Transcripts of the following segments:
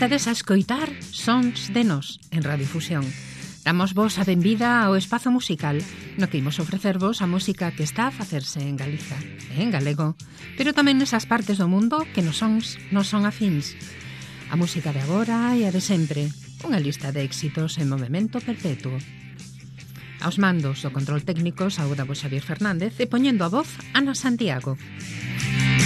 Estades a escoitar Sons de Nos en Radiofusión. Damos vos a benvida ao espazo musical no que imos ofrecervos a música que está a facerse en Galiza e en galego, pero tamén nesas partes do mundo que nos sons non son afins. A música de agora e a de sempre, unha lista de éxitos en movimento perpetuo. Aos mandos do control técnico saúda vos Xavier Fernández e poñendo a voz Ana Santiago. Música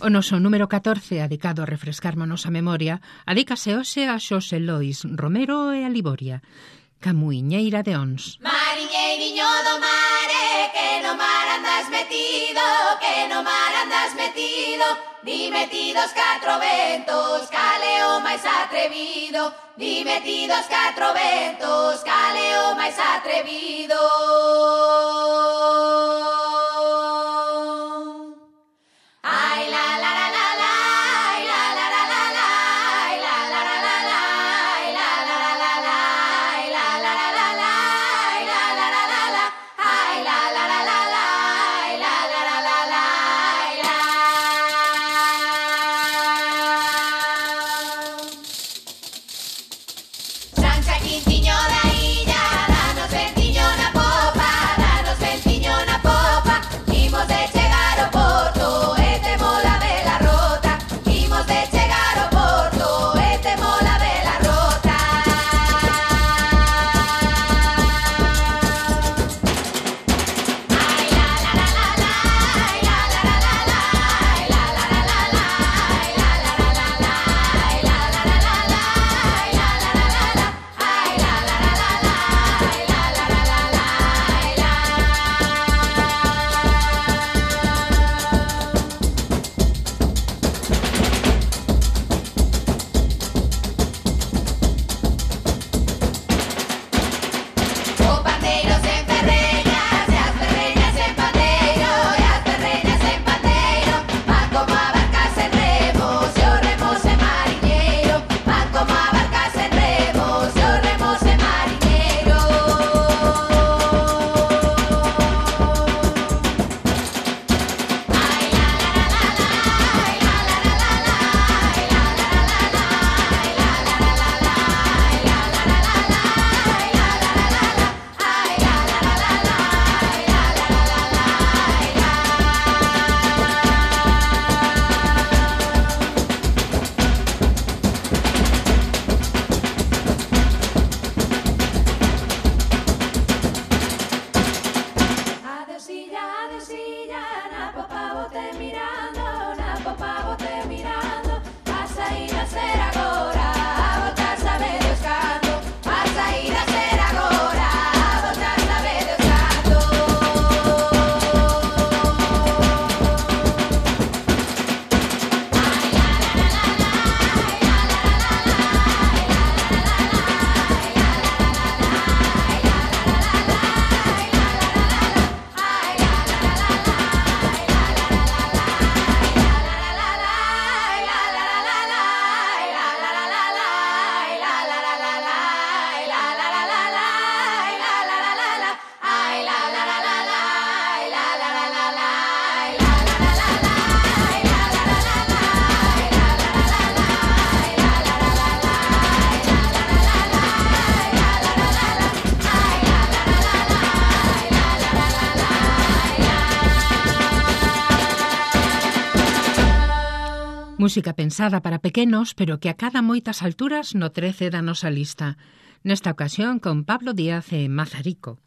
O noso número 14, adicado a refrescarmonos a memoria, adícase hoxe a Xosé Lois Romero e a Liboria, Camuiñeira de Ons. Mariñeiriño do mar, que no mar andas metido, que no mar andas metido, ni metidos catro ventos, caleo máis atrevido, ni metidos catro ventos, caleo máis atrevido. Quintiñola. Música pensada para pequenos, pero que acada moitas alturas no 13 da nosa lista. Nesta ocasión con Pablo Díaz e Mazarico.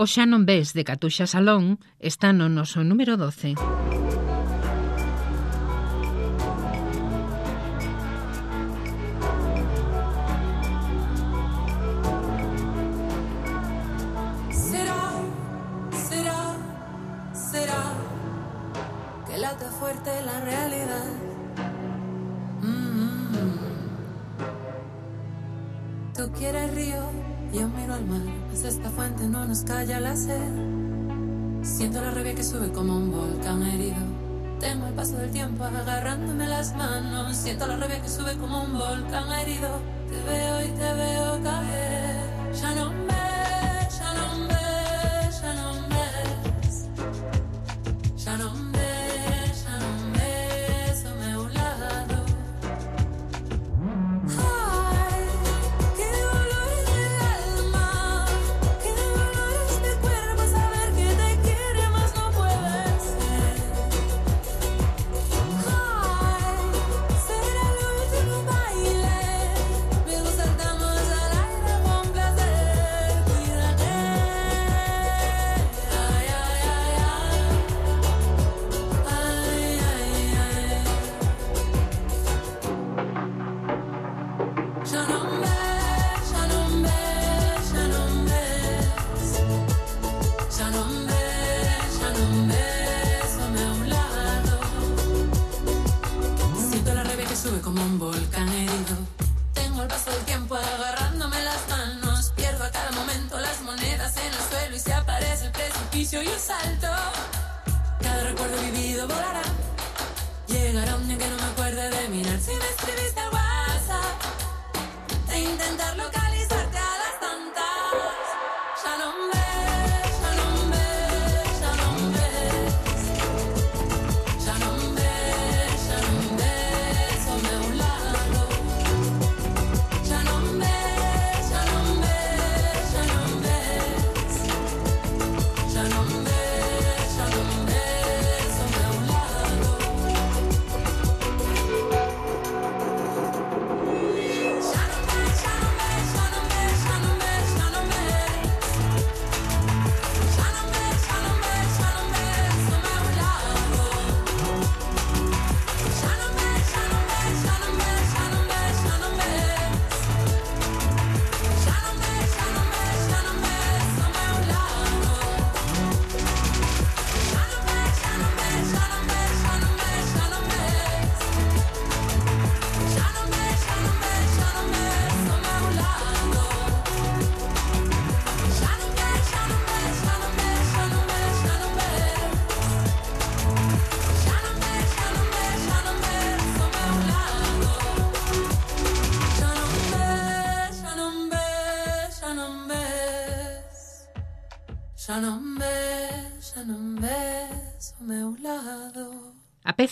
O Xa non ves de Catuxa Salón está no noso número 12.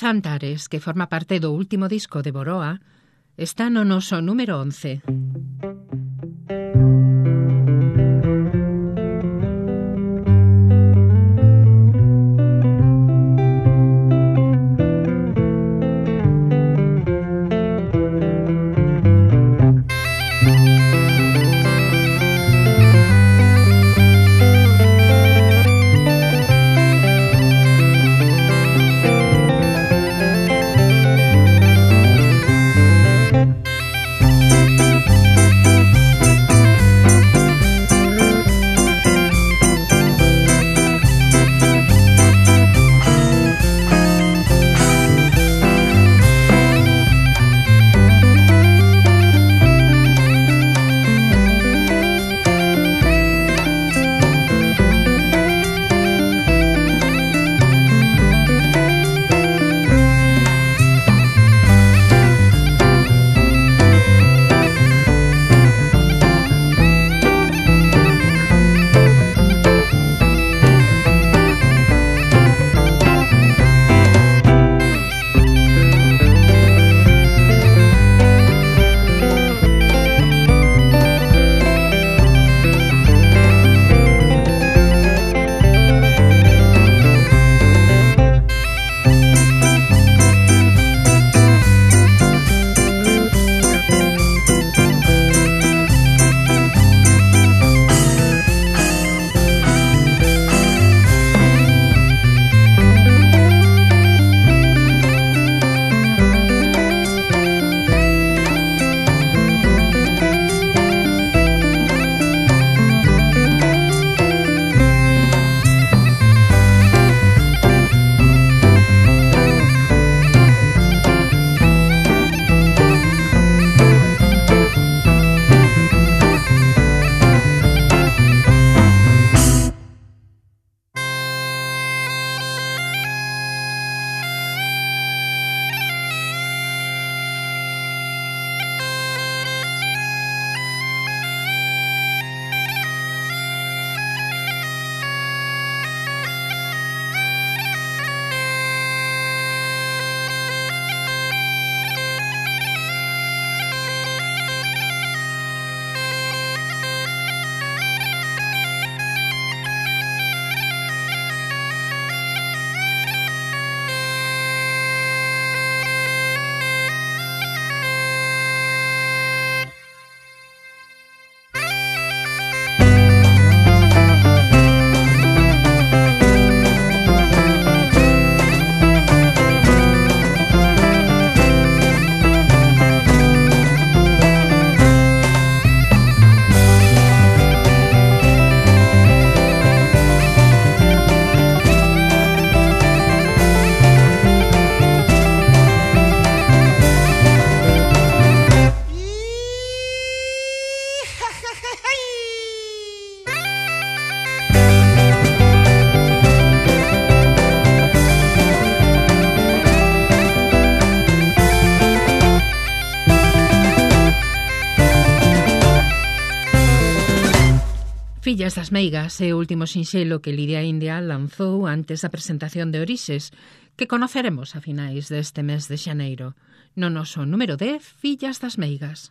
Antares, que forma parte do último disco de Boroa, está no noso número 11. Illas das Meigas é o último sinxelo que Lidia India lanzou antes da presentación de Orixes, que conoceremos a finais deste mes de xaneiro, no noso número 10, Fillas das Meigas.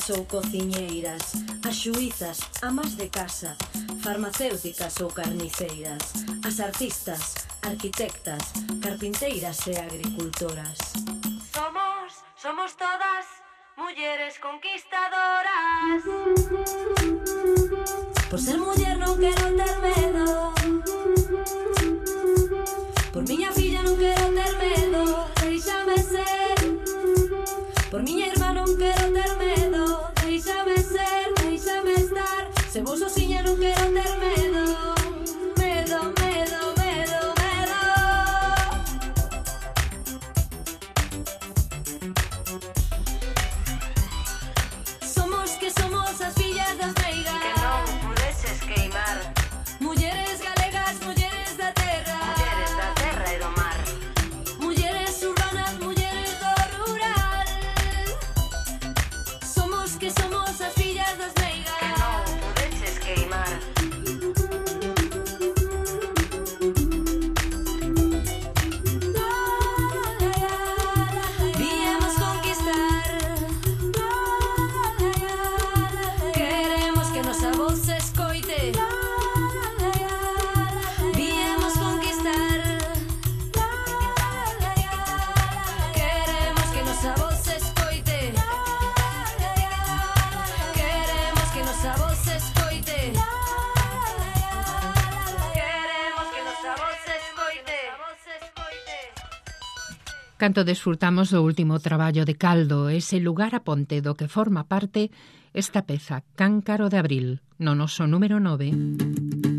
cociñeiras ou cociñeiras, as xuizas, amas de casa, farmacéuticas ou carniceiras, as artistas, arquitectas, carpinteiras e agricultoras. Somos, somos todas mulleres conquistadoras. Por ser muller non quero ter medo. Por miña filla non quero ter medo, deixame ser. Por miña irmá non quero ter medo. Se puso ciñar un clero termedo Canto desfrutamos do último traballo de Caldo, ese lugar a ponte do que forma parte esta peza Cáncaro de Abril, no noso número 9.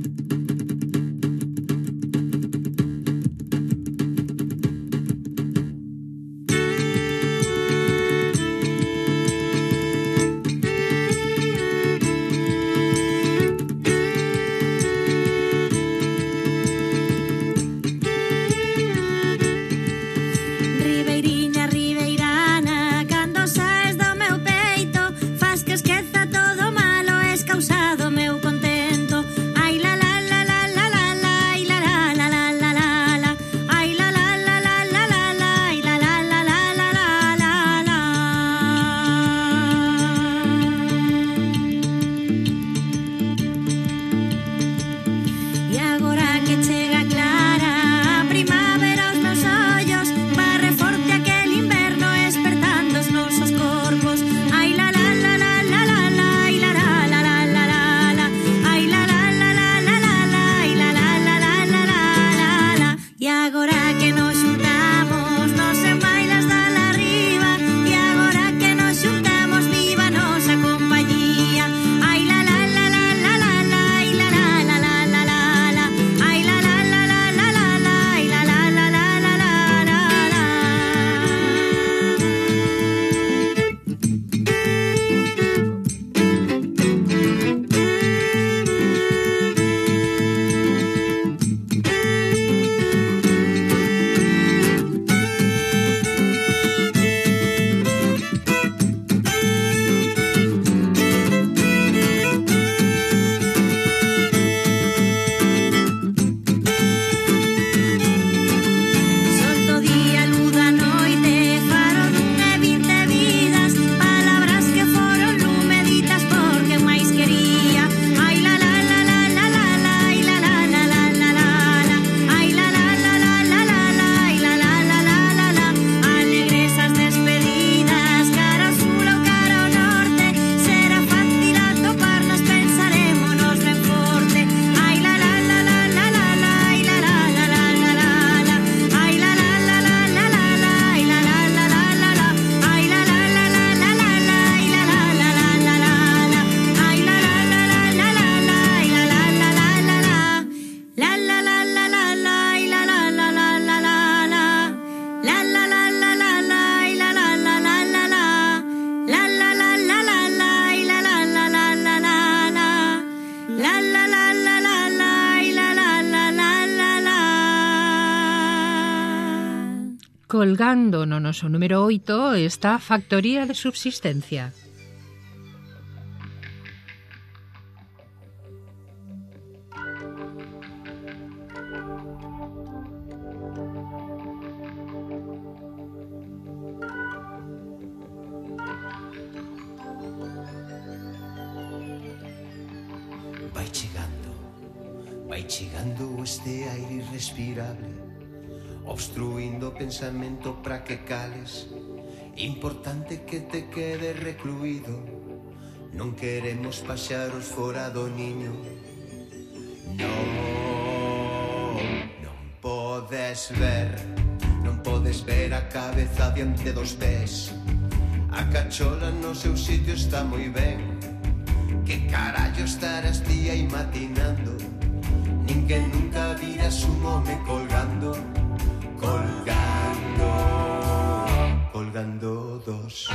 noso número 8 está Factoría de Subsistencia. para que cales. Importante que te quede recluído Non queremos paxaros fora do niño. Non, non podes ver Non podes ver a cabeza diante dos pés. A cachola no seu sitio está moi ben. Que carallo estarás ti aí matinando? Nin que nunca viras un home colgando Colgando. faltando dos.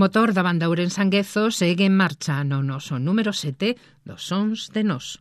Motor da banda Ourense Anguezo segue en marcha no noso número 7 dos Sons de Nós.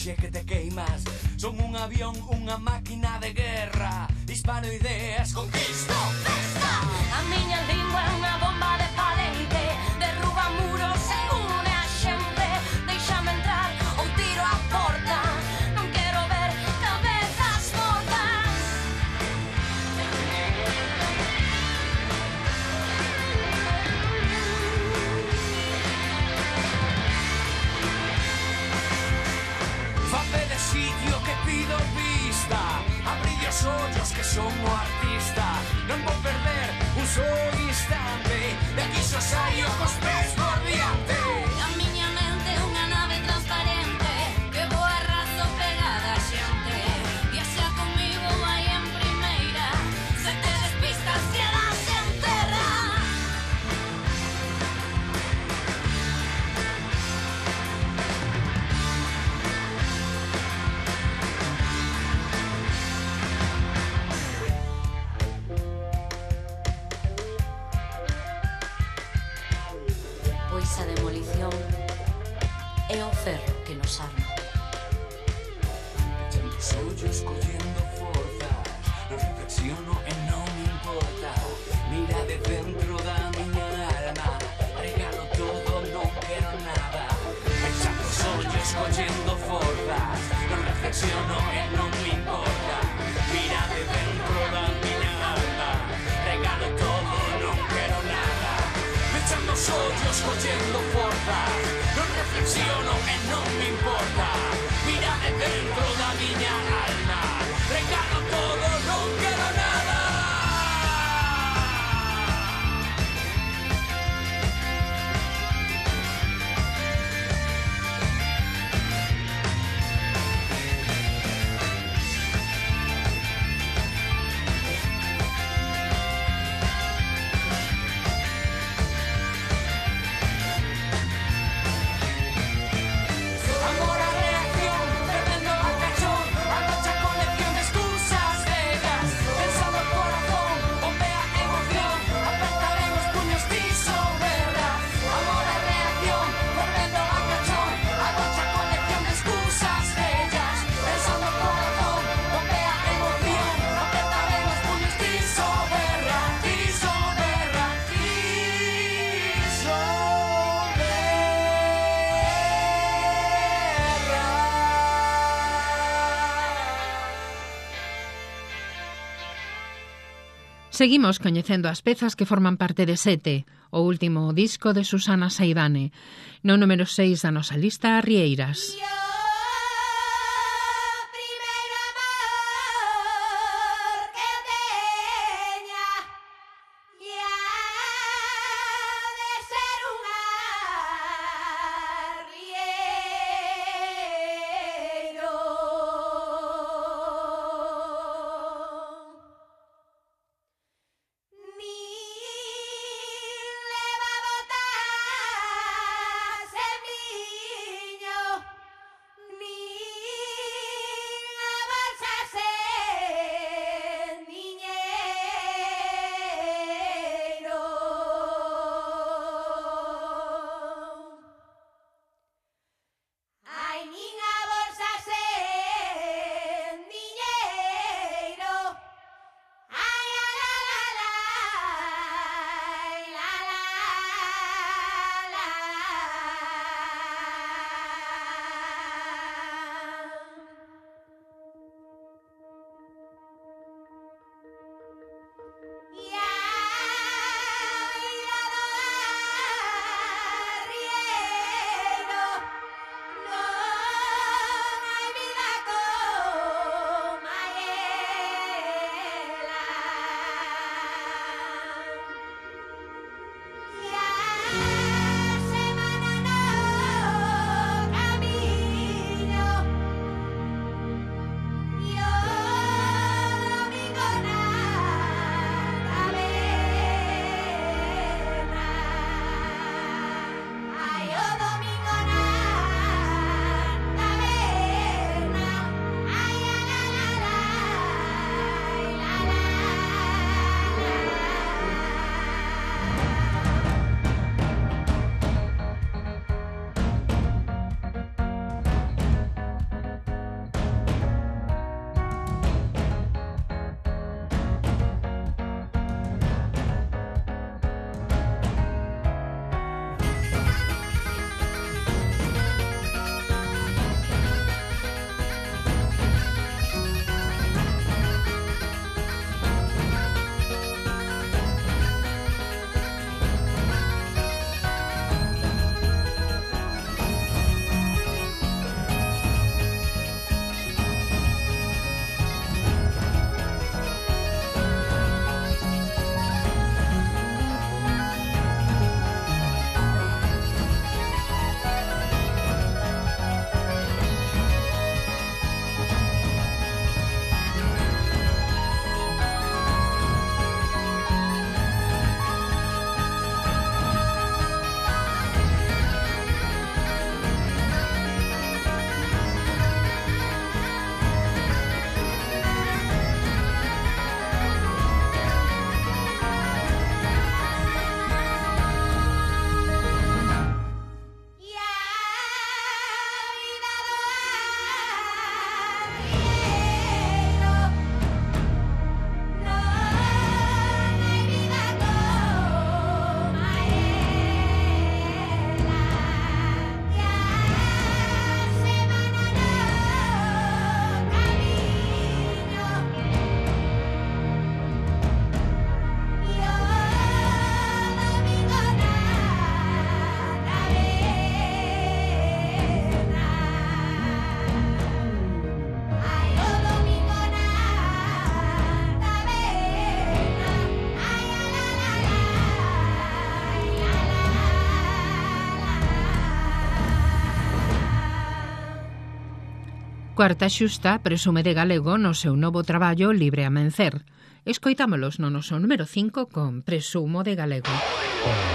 lonxe que te queimas. Son un avión, unha máquina de guerra. Disparo ideas, conquisto, festa A miña lingua é unha voz son o artista Non vou perder un só instante. De aquí só saio o Soy yo escogiendo fuerza, reflexiono en no me importa. Mira de dentro da mi alma, regalo todo, no quiero nada. Exacto, soy yo escogiendo fuerza, reflexiono en no me importa. Mira de dentro da mi alma, regalo todo, no quiero nada. Echando soy yo escogiendo fuerza, no reflexiono en no me importa dentro da miña alma. Regalo Seguimos coñecendo as pezas que forman parte de Sete, o último disco de Susana Saidane. No número 6 da nosa lista, Rieiras. Yeah. Cuarta Xusta presume de galego no seu novo traballo Libre a Mencer. Escoitámolos no noso número 5 con Presumo de Galego. Oh.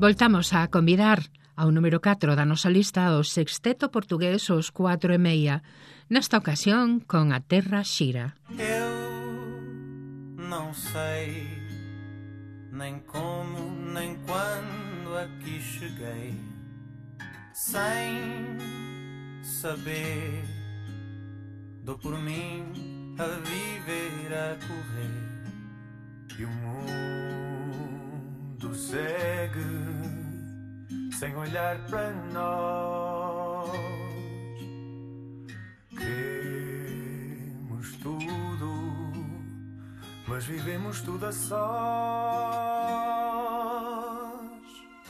Voltamos a convidar ao número 4 da nosa lista o sexteto portugués Os 4 e meia, nesta ocasión con a Terra Xira. Eu non sei nem como nem quando aqui cheguei. Sem saber dou por mim a viver a correr. E o mundo segue sem olhar para nós. Queremos tudo, mas vivemos tudo a sós.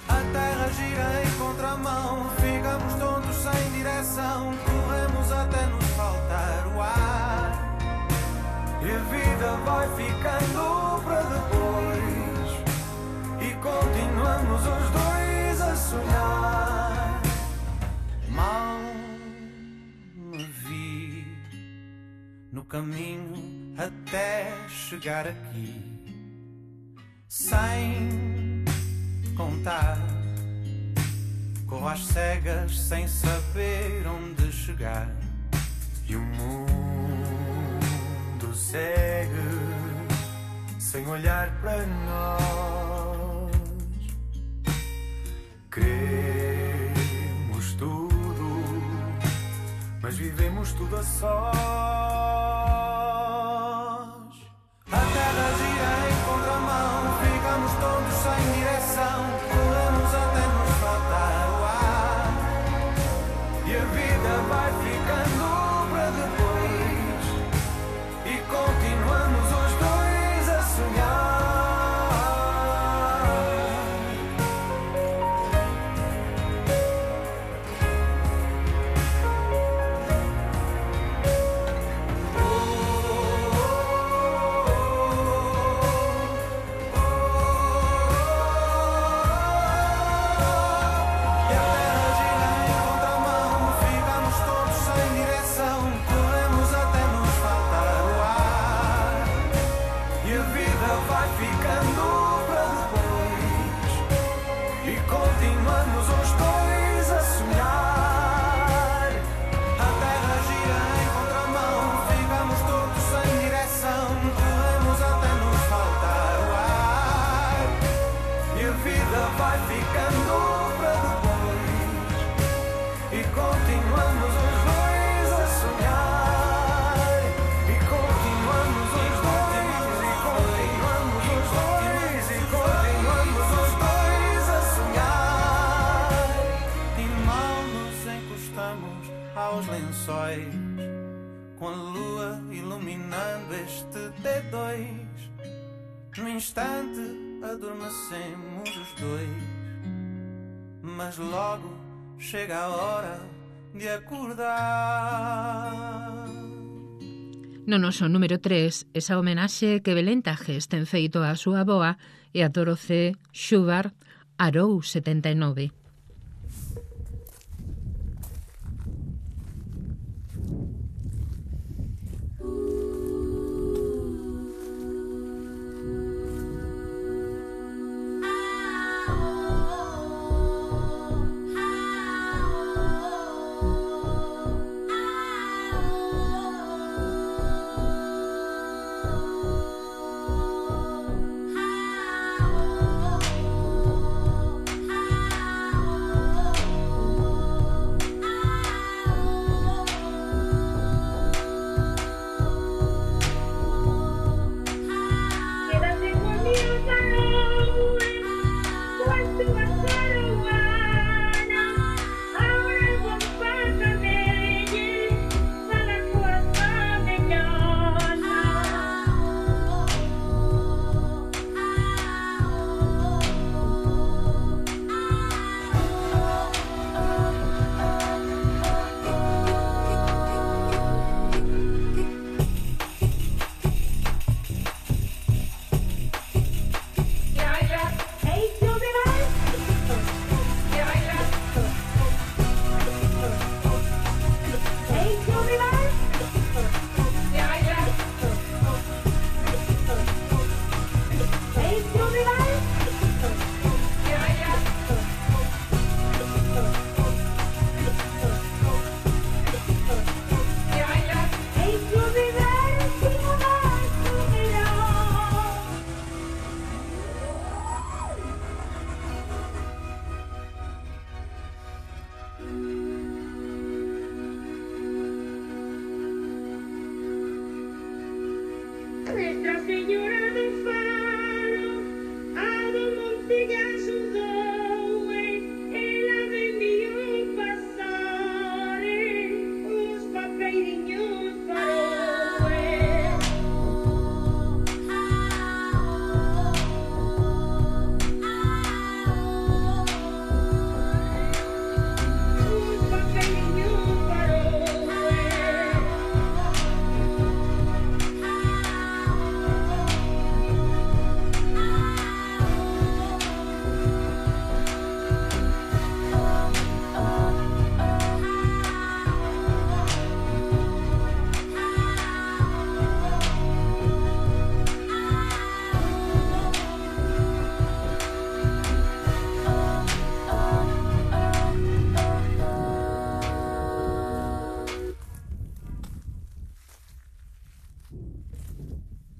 A terra gira em contramão, ficamos tontos sem direção, corremos até nos faltar o ar. E a vida vai ficando para depois, continuamos os dois a sonhar. Mal me vi no caminho até chegar aqui, sem contar. Corro às cegas sem saber onde chegar, e o mundo segue sem olhar para nós. Queremos tudo, mas vivemos tudo a só. No instante adormecemos os dois, mas logo chega a hora de acordar. No noso número 3, esa homenaxe que Belén Tajes ten feito a súa boa e a Doroce Schubert Arou 79.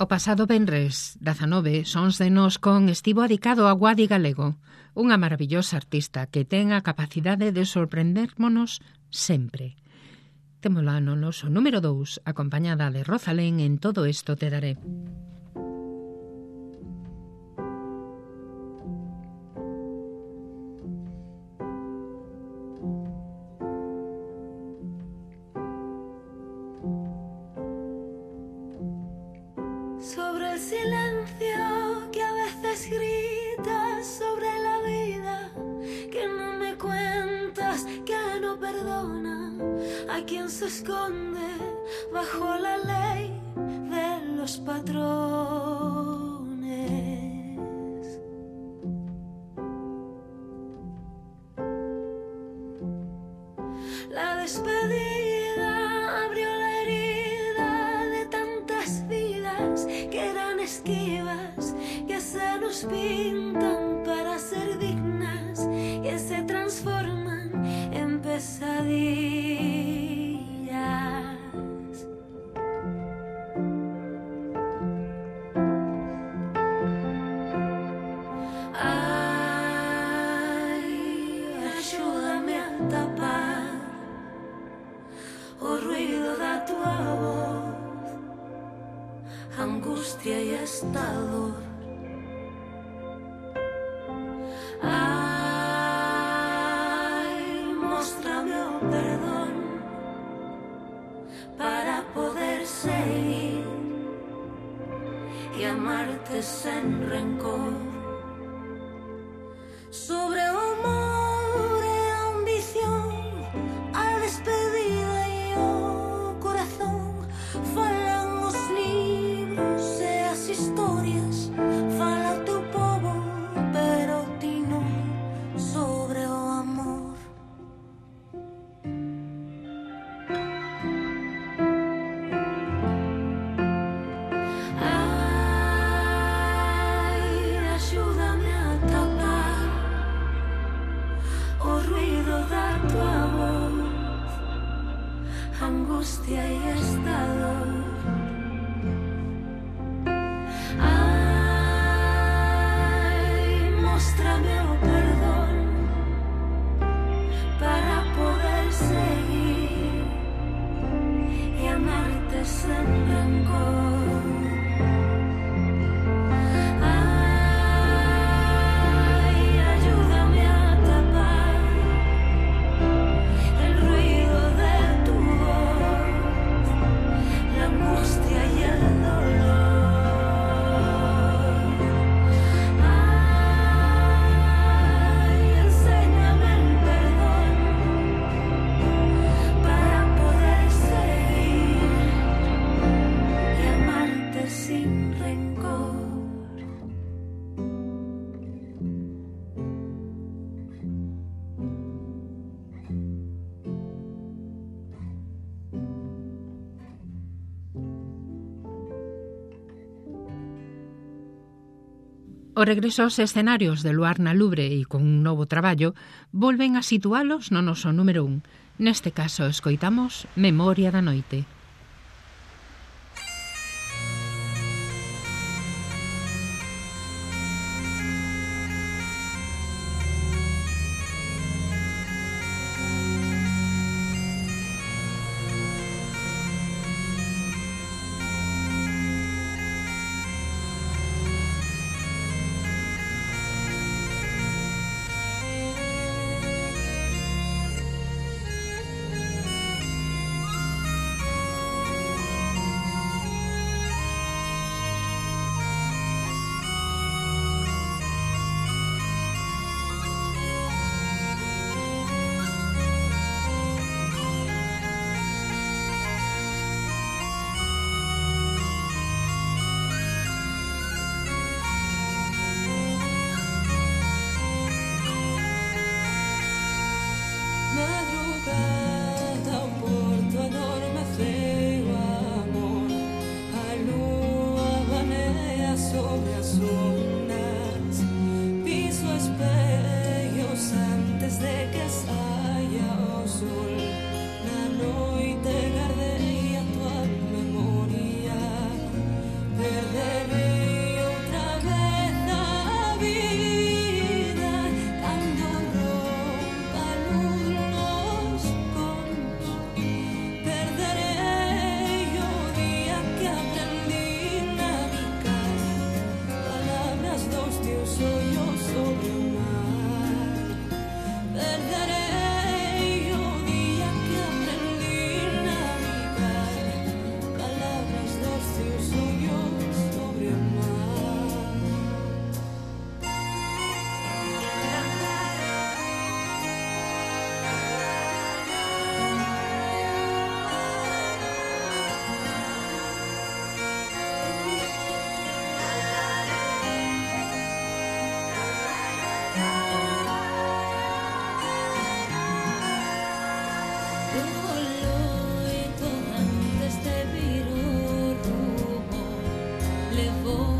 Pasado venres 19 Sons de Nos con estivo adicado a Guadi Galego, unha maravillosa artista que ten a capacidade de sorprendermonos sempre. Témola no noso número 2, acompañada de Rosalén en Todo isto te daré. voz, angustia y estado. Ay, muéstrame un perdón para poder seguir y amarte sin rencor. O regreso aos escenarios de Luar na Lubre e con un novo traballo volven a situalos no noso número 1. Neste caso escoitamos Memoria da Noite. levou.